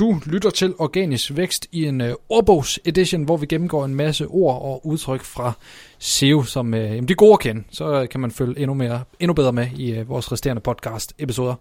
Du lytter til Organisk Vækst i en uh, ordbogs-edition, hvor vi gennemgår en masse ord og udtryk fra SEO, som uh, jamen, de er gode at kende. Så øh, kan man følge endnu, mere, endnu bedre med i uh, vores resterende podcast-episoder.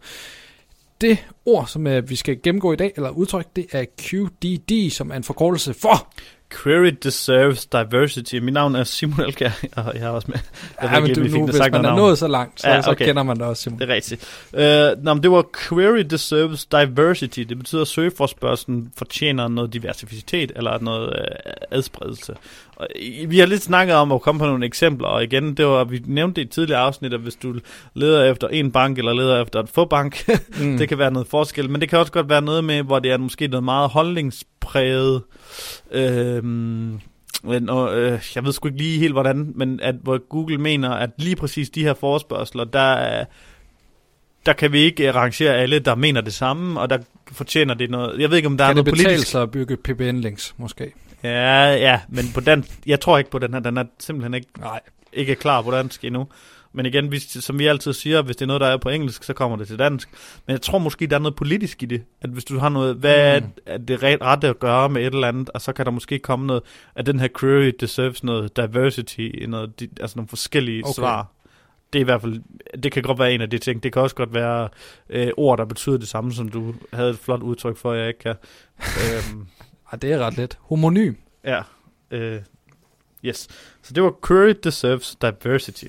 Det ord, som uh, vi skal gennemgå i dag, eller udtryk, det er QDD, som er en forkortelse for Query deserves diversity. Mit navn er Simon Elkær, og jeg er også med. Jeg ja, men du, nu, hvis man er nået så langt, så, ja, okay. så kender man det også, Simon. Det er rigtigt. Uh, nå, men det var Query deserves diversity. Det betyder, at søgeforspørgselen fortjener noget diversitet, eller noget uh, adspredelse. Og vi har lidt snakket om at komme på nogle eksempler, og igen, det var, vi nævnte det i tidligere afsnit, at hvis du leder efter en bank, eller leder efter et få bank, mm. det kan være noget forskel, men det kan også godt være noget med, hvor det er måske noget meget holdningspræget, øh, men, og, øh, jeg ved sgu ikke lige helt hvordan, men at hvor Google mener, at lige præcis de her forespørgseler, der, der kan vi ikke rangere alle, der mener det samme, og der fortjener det noget. Jeg ved ikke, om der kan er noget politisk... Kan det betale sig at bygge PBN-links, måske? Ja, ja, men på den, jeg tror ikke på den her, den er simpelthen ikke, Nej. ikke klar på dansk endnu. Men igen, hvis, som vi altid siger, hvis det er noget, der er på engelsk, så kommer det til dansk. Men jeg tror måske, der er noget politisk i det. At hvis du har noget, hvad mm. er det ret, ret at gøre med et eller andet, og så kan der måske komme noget, at den her query deserves noget diversity, noget, altså nogle forskellige okay. svar. Det er i hvert fald, det kan godt være en af de ting. Det kan også godt være øh, ord, der betyder det samme, som du havde et flot udtryk for, jeg ikke kan. øhm, ej, det er ret let. Homonym. Ja. Øh, yes. Så det var Curry Deserves Diversity.